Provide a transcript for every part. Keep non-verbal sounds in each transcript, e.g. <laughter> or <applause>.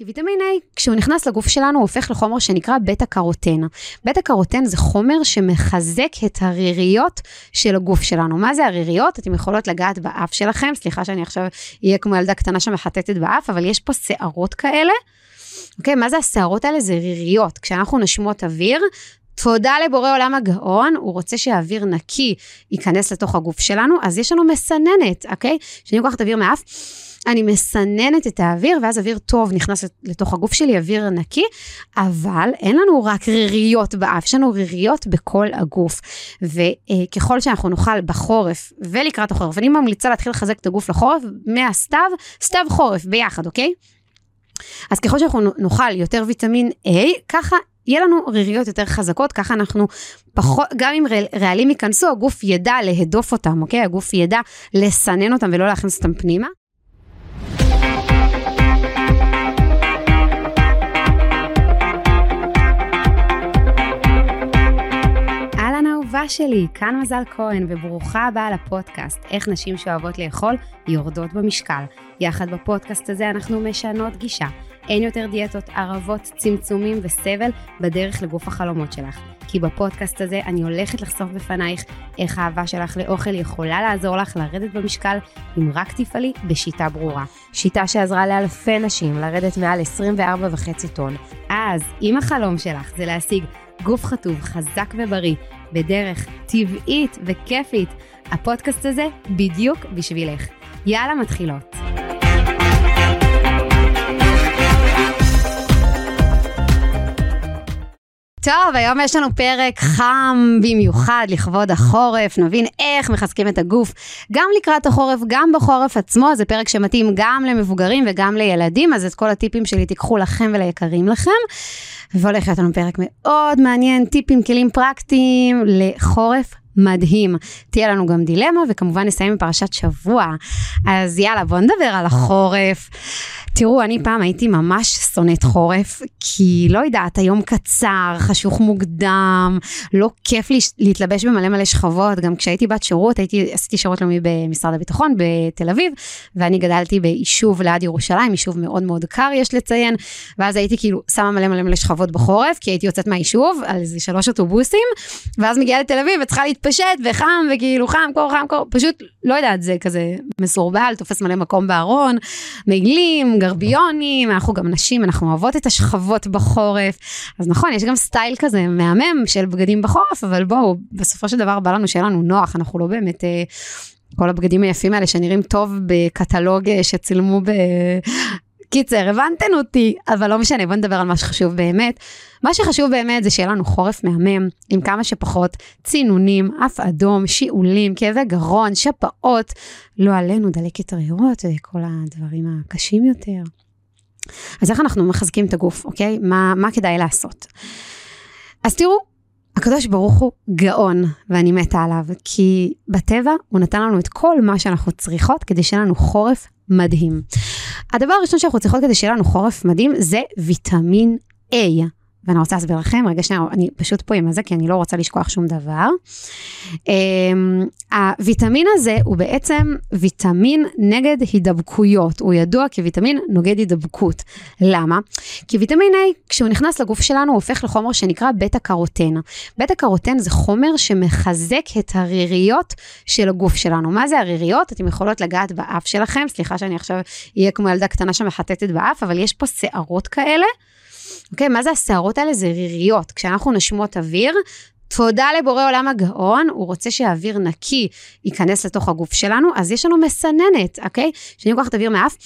כי ויטמין A, כשהוא נכנס לגוף שלנו, הוא הופך לחומר שנקרא בטא קרוטן. בטא קרוטן זה חומר שמחזק את הריריות של הגוף שלנו. מה זה הריריות? אתם יכולות לגעת באף שלכם, סליחה שאני עכשיו אהיה כמו ילדה קטנה שמחטטת באף, אבל יש פה שערות כאלה. אוקיי, מה זה השערות האלה? זה ריריות. כשאנחנו נשמות אוויר, תודה לבורא עולם הגאון, הוא רוצה שהאוויר נקי ייכנס לתוך הגוף שלנו, אז יש לנו מסננת, אוקיי? כשאני לוקחת אוויר מאף, אני מסננת את האוויר, ואז אוויר טוב נכנס לתוך הגוף שלי, אוויר נקי, אבל אין לנו רק ריריות באף, יש לנו ריריות בכל הגוף. וככל שאנחנו נאכל בחורף ולקראת החורף, אני ממליצה להתחיל לחזק את הגוף לחורף, מהסתיו, סתיו חורף ביחד, אוקיי? אז ככל שאנחנו נאכל יותר ויטמין A, ככה יהיה לנו ריריות יותר חזקות, ככה אנחנו פחות, גם אם רעלים ייכנסו, הגוף ידע להדוף אותם, אוקיי? הגוף ידע לסנן אותם ולא להכניס אותם פנימה. שלי, כאן מזל כהן, וברוכה הבאה לפודקאסט, איך נשים שאוהבות לאכול יורדות במשקל. יחד בפודקאסט הזה אנחנו משנות גישה. אין יותר דיאטות, ערבות, צמצומים וסבל בדרך לגוף החלומות שלך. כי בפודקאסט הזה אני הולכת לחשוף בפנייך איך האהבה שלך לאוכל יכולה לעזור לך לרדת במשקל אם רק תפעלי בשיטה ברורה. שיטה שעזרה לאלפי נשים לרדת מעל 24.5 טון. אז אם החלום שלך זה להשיג גוף חטוב, חזק ובריא, בדרך טבעית וכיפית, הפודקאסט הזה בדיוק בשבילך. יאללה, מתחילות. טוב, היום יש לנו פרק חם במיוחד לכבוד החורף, נבין איך מחזקים את הגוף גם לקראת החורף, גם בחורף עצמו, זה פרק שמתאים גם למבוגרים וגם לילדים, אז את כל הטיפים שלי תיקחו לכם וליקרים לכם. והולך להיות לנו פרק מאוד מעניין, טיפים, כלים פרקטיים לחורף מדהים. תהיה לנו גם דילמה, וכמובן נסיים עם פרשת שבוע. אז יאללה, בואו נדבר על החורף. תראו, אני פעם הייתי ממש שונאת חורף, כי לא יודעת, היום קצר, חשוך מוקדם, לא כיף לי להתלבש במלא מלא שכבות, גם כשהייתי בת שירות, הייתי, עשיתי שירות לאומי במשרד הביטחון בתל אביב, ואני גדלתי ביישוב ליד ירושלים, יישוב מאוד מאוד קר יש לציין, ואז הייתי כאילו שמה מלא מלא מלא שכבות בחורף, כי הייתי יוצאת מהיישוב על איזה שלוש אוטובוסים, ואז מגיעה לתל אביב וצריכה להתפשט וחם, וכאילו חם, קור, חם, קור, פשוט, לא יודעת, זה כזה מסורבל, תופס מלא מקום בארון, מעילים, גרביונים, אנחנו גם נשים, אנחנו אוהבות את השכבות בחורף. אז נכון, יש גם סטייל כזה מהמם של בגדים בחורף, אבל בואו, בסופו של דבר בא לנו שיהיה לנו נוח, אנחנו לא באמת... אה, כל הבגדים היפים האלה שנראים טוב בקטלוג אה, שצילמו ב... קיצר, הבנתן אותי, אבל לא משנה, בוא נדבר על מה שחשוב באמת. מה שחשוב באמת זה שיהיה לנו חורף מהמם, עם כמה שפחות צינונים, אף אדום, שיעולים, כאבי גרון, שפעות, לא עלינו דלקת ריאות וכל הדברים הקשים יותר. אז איך אנחנו מחזקים את הגוף, אוקיי? מה, מה כדאי לעשות? אז תראו, הקדוש ברוך הוא גאון, ואני מתה עליו, כי בטבע הוא נתן לנו את כל מה שאנחנו צריכות כדי שיהיה לנו חורף מדהים. הדבר הראשון שאנחנו צריכות כדי שיהיה לנו חורף מדהים זה ויטמין A. ואני רוצה להסביר לכם, רגע שנייה, אני פשוט פה עם זה, כי אני לא רוצה לשכוח שום דבר. Um, הוויטמין הזה הוא בעצם ויטמין נגד הידבקויות, הוא ידוע כוויטמין נוגד הידבקות. למה? כי ויטמין A, כשהוא נכנס לגוף שלנו, הוא הופך לחומר שנקרא בטא קרוטן. בטא קרוטן זה חומר שמחזק את הריריות של הגוף שלנו. מה זה הריריות? אתם יכולות לגעת באף שלכם, סליחה שאני עכשיו אהיה כמו ילדה קטנה שמחטטת באף, אבל יש פה שערות כאלה. אוקיי, מה זה השערות האלה? זה ריריות. כשאנחנו נשמות אוויר, תודה לבורא עולם הגאון, הוא רוצה שהאוויר נקי ייכנס לתוך הגוף שלנו, אז יש לנו מסננת, אוקיי? כשאני לוקחת אוויר מאף,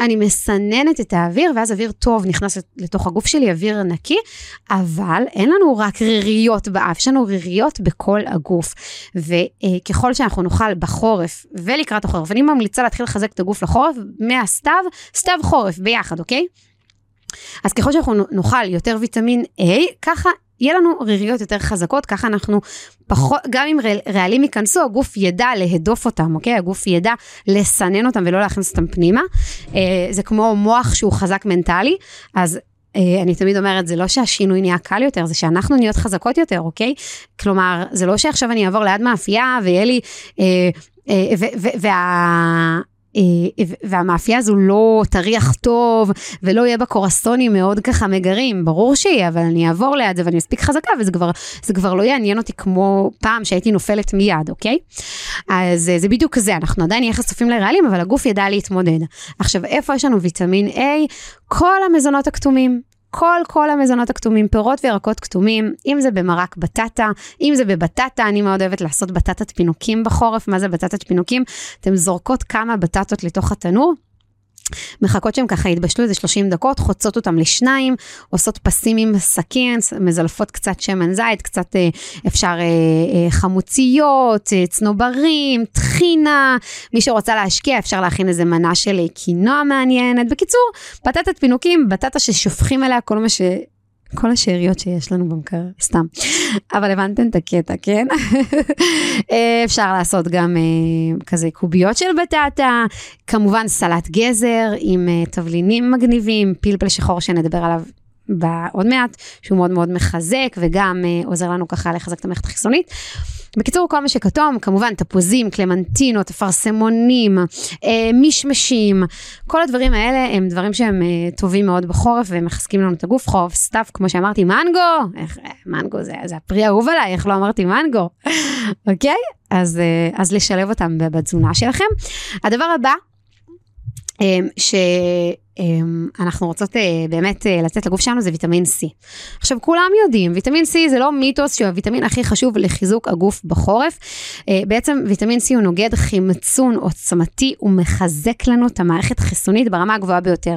אני מסננת את האוויר, ואז אוויר טוב נכנס לתוך הגוף שלי, אוויר נקי, אבל אין לנו רק ריריות באף, יש לנו ריריות בכל הגוף. וככל שאנחנו נאכל בחורף ולקראת החורף, אני ממליצה להתחיל לחזק את הגוף לחורף, מהסתיו, סתיו חורף ביחד, אוקיי? אז ככל שאנחנו נאכל יותר ויטמין A, ככה יהיה לנו ריריות יותר חזקות, ככה אנחנו פחות, גם אם רעלים ייכנסו, הגוף ידע להדוף אותם, אוקיי? הגוף ידע לסנן אותם ולא להכניס אותם פנימה. אה, זה כמו מוח שהוא חזק מנטלי, אז אה, אני תמיד אומרת, זה לא שהשינוי נהיה קל יותר, זה שאנחנו נהיות חזקות יותר, אוקיי? כלומר, זה לא שעכשיו אני אעבור ליד מאפייה ויהיה לי... אה, וה... אה, והמאפייה הזו לא תריח טוב ולא יהיה בה קורסונים מאוד ככה מגרים, ברור שיהיה, אבל אני אעבור ליד זה ואני מספיק חזקה וזה כבר, כבר לא יעניין אותי כמו פעם שהייתי נופלת מיד, אוקיי? אז אה, זה בדיוק זה, אנחנו עדיין נהיה חשופים לרעלים, אבל הגוף ידע להתמודד. עכשיו, איפה יש לנו ויטמין A? כל המזונות הכתומים. כל כל המזונות הכתומים, פירות וירקות כתומים, אם זה במרק בטטה, אם זה בבטטה, אני מאוד אוהבת לעשות בטטת פינוקים בחורף, מה זה בטטת פינוקים? אתן זורקות כמה בטטות לתוך התנור, מחכות שהם ככה יתבשלו איזה 30 דקות, חוצות אותם לשניים, עושות פסים עם סכין, מזלפות קצת שמן זית, קצת אה, אפשר אה, אה, חמוציות, צנוברים, טחינה, מי שרוצה להשקיע אפשר להכין איזה מנה של קינוע מעניינת. בקיצור, בטטת פינוקים, בטטה ששופכים אליה כל מה ש... כל השאריות שיש לנו במקרר, סתם. אבל הבנתם את הקטע, כן? <laughs> אה, אפשר לעשות גם uh, כזה קוביות של בטטה, כמובן סלט גזר עם uh, תבלינים מגניבים, פלפל שחור שנדבר עליו עוד מעט, שהוא מאוד מאוד מחזק וגם uh, עוזר לנו ככה לחזק את המערכת החיסונית. בקיצור, כל מה שכתום, כמובן תפוזים, קלמנטינות, אפרסמונים, אה, מישמשים, כל הדברים האלה הם דברים שהם אה, טובים מאוד בחורף ומחזקים לנו את הגוף. חורף סתיו, כמו שאמרתי, מנגו, איך, אה, מנגו זה, זה הפרי האהוב עליי, איך לא אמרתי מנגו, <laughs> אוקיי? אז, אה, אז לשלב אותם בתזונה שלכם. הדבר הבא, אה, ש... אמ, רוצות אה, באמת אה, לצאת לגוף שלנו זה ויטמין C. עכשיו כולם יודעים, ויטמין C זה לא מיתוס שהוא הוויטמין הכי חשוב לחיזוק הגוף בחורף. אה, בעצם ויטמין C הוא נוגד חמצון עוצמתי, הוא מחזק לנו את המערכת החיסונית ברמה הגבוהה ביותר.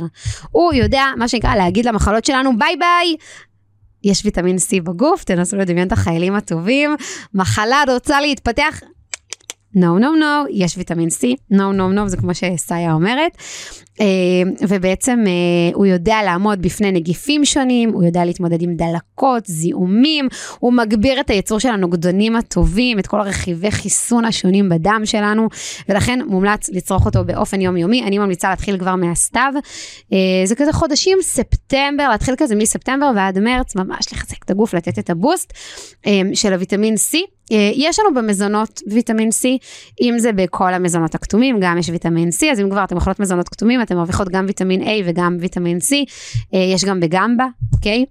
הוא יודע, מה שנקרא, להגיד למחלות שלנו ביי ביי. יש ויטמין C בגוף, תנסו לדמיין את החיילים הטובים, מחלה רוצה להתפתח, no, no, no, יש ויטמין C, no, no, no, זה כמו שסאיה אומרת. אה, ובעצם אה, הוא יודע לעמוד בפני נגיפים שונים, הוא יודע להתמודד עם דלקות, זיהומים, הוא מגביר את הייצור של הנוגדנים הטובים, את כל הרכיבי חיסון השונים בדם שלנו, ולכן מומלץ לצרוך אותו באופן יומיומי. אני ממליצה להתחיל כבר מהסתיו. אה, זה כזה חודשים, ספטמבר, להתחיל כזה מספטמבר ועד מרץ, ממש לחזק את הגוף, לתת את הבוסט של הוויטמין C. יש לנו במזונות ויטמין C, אם זה בכל המזונות הכתומים, גם יש ויטמין C, אז אם כבר אתם אוכלות מזונות כתומים, אתן מרוויחות גם ויטמין A וגם ויטמין C, אה, יש גם בגמבה, אוקיי?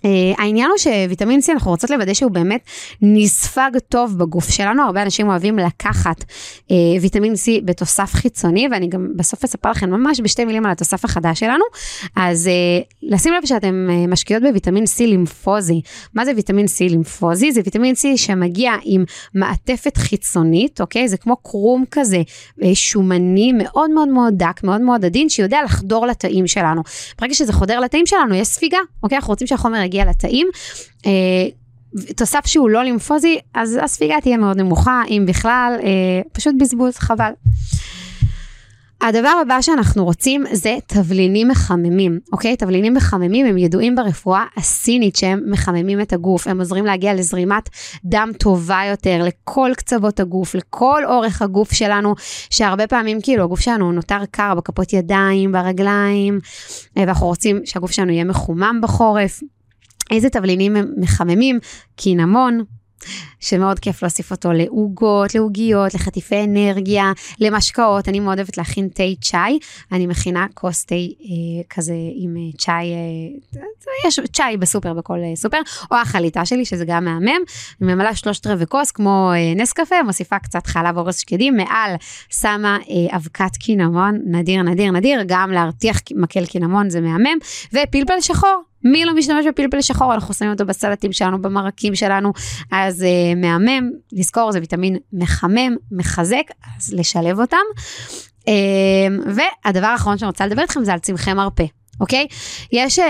Uh, העניין הוא שוויטמין C אנחנו רוצות לוודא שהוא באמת נספג טוב בגוף שלנו, הרבה אנשים אוהבים לקחת uh, ויטמין C בתוסף חיצוני ואני גם בסוף אספר לכם ממש בשתי מילים על התוסף החדש שלנו, אז uh, לשים לב שאתם uh, משקיעות בוויטמין C לימפוזי, מה זה ויטמין C לימפוזי? זה ויטמין C שמגיע עם מעטפת חיצונית, אוקיי? זה כמו קרום כזה uh, שומני מאוד מאוד מאוד דק, מאוד מאוד עדין, שיודע לחדור לתאים שלנו. ברגע שזה חודר לתאים שלנו יש ספיגה, אוקיי? אנחנו רוצים שהחומר יגיע לתאים. אה, תוסף שהוא לא לימפוזי, אז הספיגה תהיה מאוד נמוכה, אם בכלל, אה, פשוט בזבוז, חבל. הדבר הבא שאנחנו רוצים זה תבלינים מחממים, אוקיי? תבלינים מחממים הם ידועים ברפואה הסינית שהם מחממים את הגוף, הם עוזרים להגיע לזרימת דם טובה יותר לכל קצוות הגוף, לכל אורך הגוף שלנו, שהרבה פעמים כאילו הגוף שלנו נותר קר בכפות ידיים, ברגליים, אה, ואנחנו רוצים שהגוף שלנו יהיה מחומם בחורף. איזה תבלינים הם מחממים? קינמון, שמאוד כיף להוסיף אותו לעוגות, לעוגיות, לחטיפי אנרגיה, למשקאות. אני מאוד אוהבת להכין תה צ'אי, אני מכינה כוס תה אה, כזה עם אה, צ'אי, אה, יש צ'אי בסופר, בכל אה, סופר, או החליטה שלי, שזה גם מהמם. אני ממלאה שלושת רבעי כוס, כמו אה, נס קפה, מוסיפה קצת חלב אורז שקדים, מעל שמה אה, אבקת קינמון, נדיר, נדיר, נדיר, גם להרתיח מקל קינמון זה מהמם, ופלפל שחור. מי לא משתמש בפלפל שחור? אנחנו שמים אותו בסלטים שלנו, במרקים שלנו, אז uh, מהמם, לזכור, זה ויטמין מחמם, מחזק, אז לשלב אותם. Uh, והדבר האחרון שאני רוצה לדבר איתכם זה על צמחי מרפא. אוקיי? יש uh,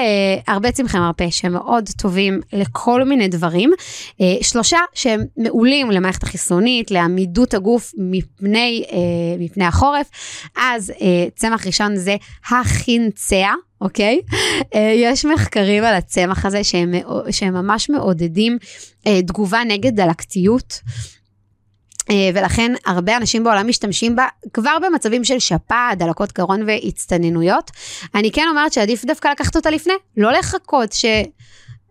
הרבה צמחי מרפא שהם מאוד טובים לכל מיני דברים. Uh, שלושה שהם מעולים למערכת החיסונית, לעמידות הגוף מפני, uh, מפני החורף. אז uh, צמח ראשון זה החינציה. אוקיי? Uh, יש מחקרים על הצמח הזה שהם, שהם ממש מעודדים uh, תגובה נגד דלקתיות. אה, ולכן הרבה אנשים בעולם משתמשים בה כבר במצבים של שפעת, דלקות גרון והצטננויות. אני כן אומרת שעדיף דווקא לקחת אותה לפני, לא לחכות ש...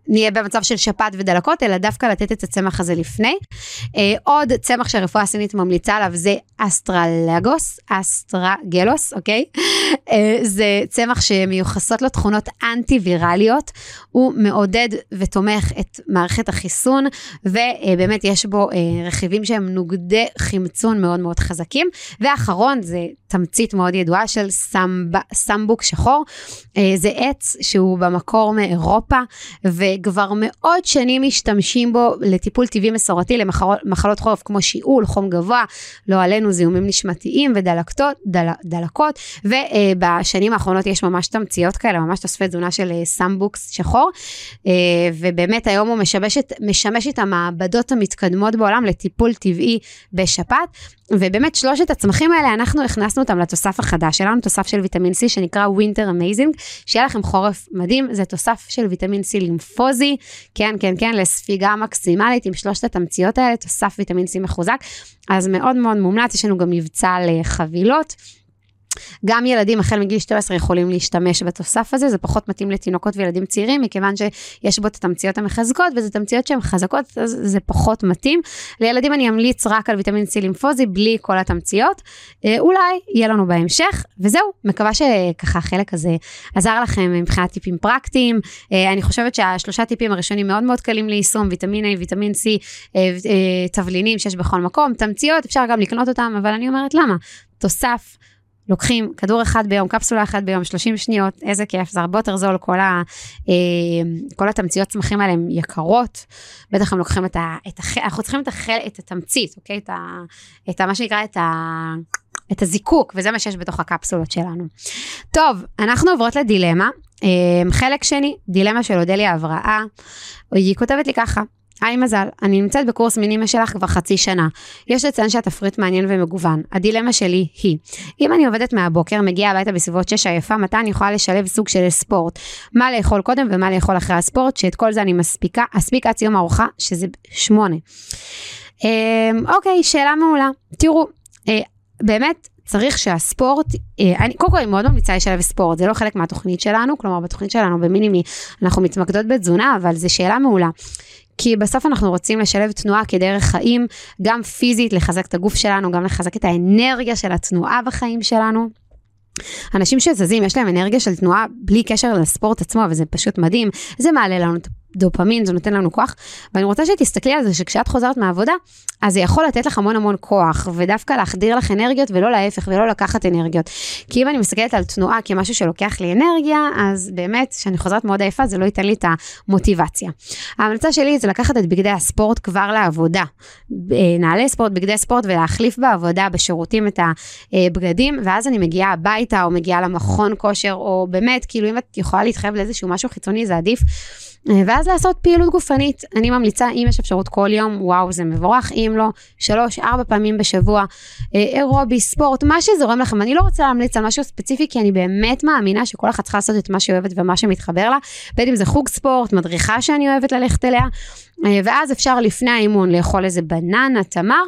נהיה במצב של שפעת ודלקות, אלא דווקא לתת את הצמח הזה לפני. אה, עוד צמח שהרפואה הסינית ממליצה עליו זה אסטרלגוס, אסטרגלוס, אוקיי? אה, זה צמח שמיוחסות לו תכונות אנטי-ויראליות, הוא מעודד ותומך את מערכת החיסון, ובאמת יש בו אה, רכיבים שהם נוגדי חמצון מאוד מאוד חזקים. ואחרון, זה תמצית מאוד ידועה של סמב, סמבוק שחור, זה עץ שהוא במקור מאירופה, וכבר מאות שנים משתמשים בו לטיפול טבעי מסורתי למחלות חורף כמו שיעול, חום גבוה, לא עלינו זיהומים נשימתיים ודלקות, דל, דלקות, ובשנים האחרונות יש ממש תמציות כאלה, ממש תוספי תזונה של אה, סמבוקוס שחור, אה, ובאמת היום הוא משמש את, משמש את המעבדות המתקדמות בעולם לטיפול טבעי בשפעת, ובאמת שלושת הצמחים האלה, אנחנו הכנסנו אותם לתוסף החדש שלנו, תוסף של ויטמין C שנקרא Winter Amazing, שיהיה לכם חורף מדהים, זה תוסף של ויטמין C לימפוזי, כן, כן, כן, לספיגה מקסימלית עם שלושת התמציות האלה, תוסף ויטמין C מחוזק, אז מאוד מאוד מומלץ, יש לנו גם מבצע לחבילות. גם ילדים החל מגיל 12 יכולים להשתמש בתוסף הזה, זה פחות מתאים לתינוקות וילדים צעירים, מכיוון שיש בו את התמציות המחזקות, וזה תמציות שהן חזקות, אז זה פחות מתאים. לילדים אני אמליץ רק על ויטמין C לימפוזי, בלי כל התמציות. אה, אולי יהיה לנו בהמשך, וזהו, מקווה שככה החלק הזה עזר לכם מבחינת טיפים פרקטיים. אה, אני חושבת שהשלושה טיפים הראשונים מאוד מאוד קלים ליישום, ויטמין A, ויטמין C, אה, תבלינים שיש בכל מקום, תמציות, אפשר גם לקנות אותם, אבל אני אומרת למה? תוסף. לוקחים כדור אחד ביום, קפסולה אחת ביום, 30 שניות, איזה כיף, זה הרבה יותר זול, כל, ה, אה, כל התמציות צמחים האלה הן יקרות, בטח הם לוקחים את ה... את הח, אנחנו צריכים את, החל, את התמצית, אוקיי? את, ה, את ה, מה שנקרא, את, ה, את הזיקוק, וזה מה שיש בתוך הקפסולות שלנו. טוב, אנחנו עוברות לדילמה. אה, חלק שני, דילמה של אודליה הבראה, היא כותבת לי ככה, היי מזל, אני נמצאת בקורס מינימה שלך כבר חצי שנה. יש לציין שהתפריט מעניין ומגוון. הדילמה שלי היא, אם אני עובדת מהבוקר, מגיעה הביתה בסביבות 6 עייפה, מתי אני יכולה לשלב סוג של ספורט? מה לאכול קודם ומה לאכול אחרי הספורט, שאת כל זה אני מספיקה, אספיק עד סיום ארוחה, שזה 8. אמ, אוקיי, שאלה מעולה. תראו, אה, באמת, צריך שהספורט, אה, אני קודם כל אני מאוד ממליצה לשלב ספורט, זה לא חלק מהתוכנית שלנו, כלומר בתוכנית שלנו במינימי אנחנו מתמקדות בתזונה, אבל זו שאלה מעולה. כי בסוף אנחנו רוצים לשלב תנועה כדרך חיים, גם פיזית, לחזק את הגוף שלנו, גם לחזק את האנרגיה של התנועה בחיים שלנו. אנשים שזזים, יש להם אנרגיה של תנועה בלי קשר לספורט עצמו, וזה פשוט מדהים. זה מעלה לנו את דופמין, זה נותן לנו כוח. ואני רוצה שתסתכלי על זה שכשאת חוזרת מהעבודה, אז זה יכול לתת לך המון המון כוח, ודווקא להחדיר לך אנרגיות ולא להפך ולא לקחת אנרגיות. כי אם אני מסתכלת על תנועה כמשהו שלוקח לי אנרגיה, אז באמת, כשאני חוזרת מאוד עייפה, זה לא ייתן לי את המוטיבציה. ההמלצה שלי זה לקחת את בגדי הספורט כבר לעבודה. נעלי ספורט, בגדי ספורט, ולהחליף בעבודה, בשירותים את הבגדים, ואז אני מגיעה הביתה, או מגיעה למכון כושר, או באמת, כאילו אם את יכולה להתחייב לאיזשהו משהו חיצוני, זה עדיף. ואז לעשות פעילות גופנית. אני ממליצה, אם יש אפשרות כל יום, וואו, זה מבורך, אם לא, שלוש, ארבע פעמים בשבוע, אה, אירובי, ספורט, מה שזורם לכם. אני לא רוצה להמליץ על משהו ספציפי, כי אני באמת מאמינה שכל אחת צריכה לעשות את מה שהיא אוהבת ומה שמתחבר לה, בין אם זה חוג ספורט, מדריכה שאני אוהבת ללכת אליה, אה, ואז אפשר לפני האימון לאכול איזה בננה, תמר,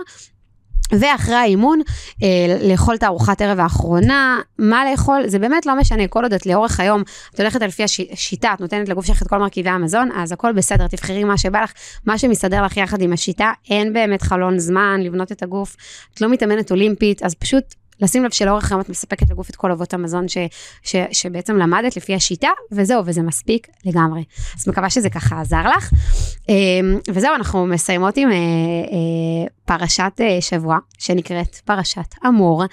ואחרי האימון, אה, לאכול את הארוחת ערב האחרונה, מה לאכול, זה באמת לא משנה, כל עוד את לאורך היום, את הולכת לפי השיטה, את נותנת לגוף שלך את כל מרכיבי המזון, אז הכל בסדר, תבחרי מה שבא לך, מה שמסתדר לך יחד עם השיטה, אין באמת חלון זמן לבנות את הגוף, את לא מתאמנת אולימפית, אז פשוט לשים לב שלאורך היום את מספקת לגוף את כל אבות המזון ש, ש, שבעצם למדת לפי השיטה, וזהו, וזה מספיק לגמרי. אז מקווה שזה ככה עזר לך. אמ, וזהו, אנחנו מסיימות עם אה, אה, פרשת אה, שבוע, שנקראת פרשת אמור.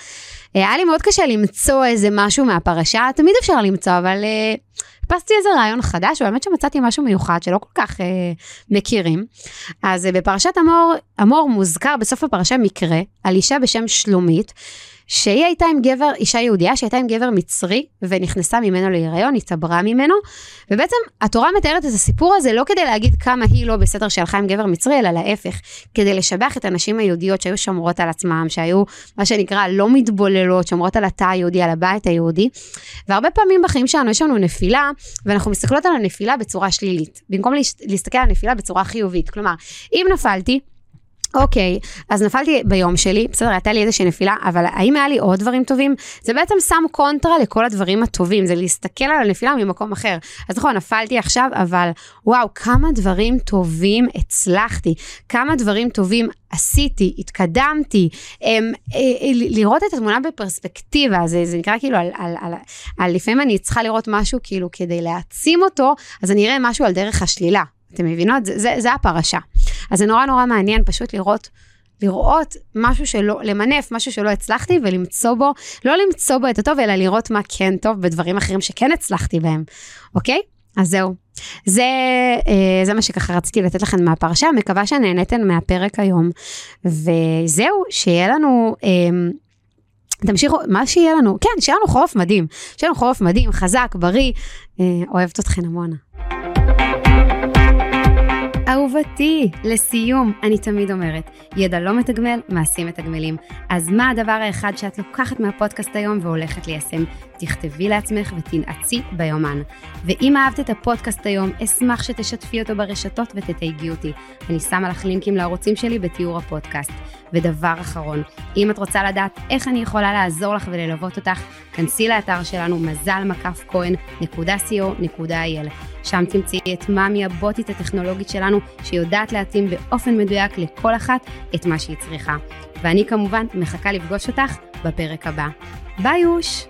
היה לי מאוד קשה למצוא איזה משהו מהפרשה, תמיד אפשר למצוא, אבל... חיפשתי איזה רעיון חדש, ובאמת שמצאתי משהו מיוחד שלא כל כך מכירים. אז בפרשת אמור, אמור מוזכר בסוף הפרשה מקרה על אישה בשם שלומית, שהיא הייתה עם גבר, אישה יהודייה שהייתה עם גבר מצרי ונכנסה ממנו להיריון, התעברה ממנו, ובעצם התורה מתארת את הסיפור הזה לא כדי להגיד כמה היא לא בסדר שהלכה עם גבר מצרי, אלא להפך, כדי לשבח את הנשים היהודיות שהיו שומרות על עצמם, שהיו מה שנקרא לא מתבוללות, שומרות על התא היהודי, על הבית היהודי, והרבה פעמים בחיים שלנו יש לנו נפילה, ואנחנו מסתכלות על הנפילה בצורה שלילית, במקום להסתכל על הנפילה בצורה חיובית, כלומר, אם נפלתי, אוקיי, אז נפלתי ביום שלי, בסדר, הייתה לי איזושהי נפילה, אבל האם היה לי עוד דברים טובים? זה בעצם שם קונטרה לכל הדברים הטובים, זה להסתכל על הנפילה ממקום אחר. אז נכון, נפלתי עכשיו, אבל וואו, כמה דברים טובים הצלחתי, כמה דברים טובים עשיתי, התקדמתי, הם, אה, אה, לראות את התמונה בפרספקטיבה, זה, זה נקרא כאילו, על, על, על, על לפעמים אני צריכה לראות משהו כאילו כדי להעצים אותו, אז אני אראה משהו על דרך השלילה. אתם מבינות? זה, זה, זה הפרשה. אז זה נורא נורא מעניין פשוט לראות, לראות משהו שלא, למנף משהו שלא הצלחתי ולמצוא בו, לא למצוא בו את הטוב, אלא לראות מה כן טוב בדברים אחרים שכן הצלחתי בהם, אוקיי? אז זהו. זה, אה, זה מה שככה רציתי לתת לכם מהפרשה, מקווה שנהניתן מהפרק היום. וזהו, שיהיה לנו... אה, תמשיכו, מה שיהיה לנו, כן, שיהיה לנו חורף מדהים. שיהיה לנו חורף מדהים, חזק, בריא. אה, אוהבת אתכן המון. אהובתי, לסיום, אני תמיד אומרת, ידע לא מתגמל, מעשים מתגמלים. אז מה הדבר האחד שאת לוקחת מהפודקאסט היום והולכת ליישם? תכתבי לעצמך ותנעצי ביומן. ואם אהבת את הפודקאסט היום, אשמח שתשתפי אותו ברשתות ותתייגי אותי. אני שמה לך לינקים לערוצים שלי בתיאור הפודקאסט. ודבר אחרון, אם את רוצה לדעת איך אני יכולה לעזור לך וללוות אותך, כנסי לאתר שלנו מזל מקף כהן.co.il. שם תמצאי את מאמי הבוטית הטכנולוגית שלנו, שיודעת להתאים באופן מדויק לכל אחת את מה שהיא צריכה. ואני כמובן מחכה לפגוש אותך בפרק הבא. ביי יוש!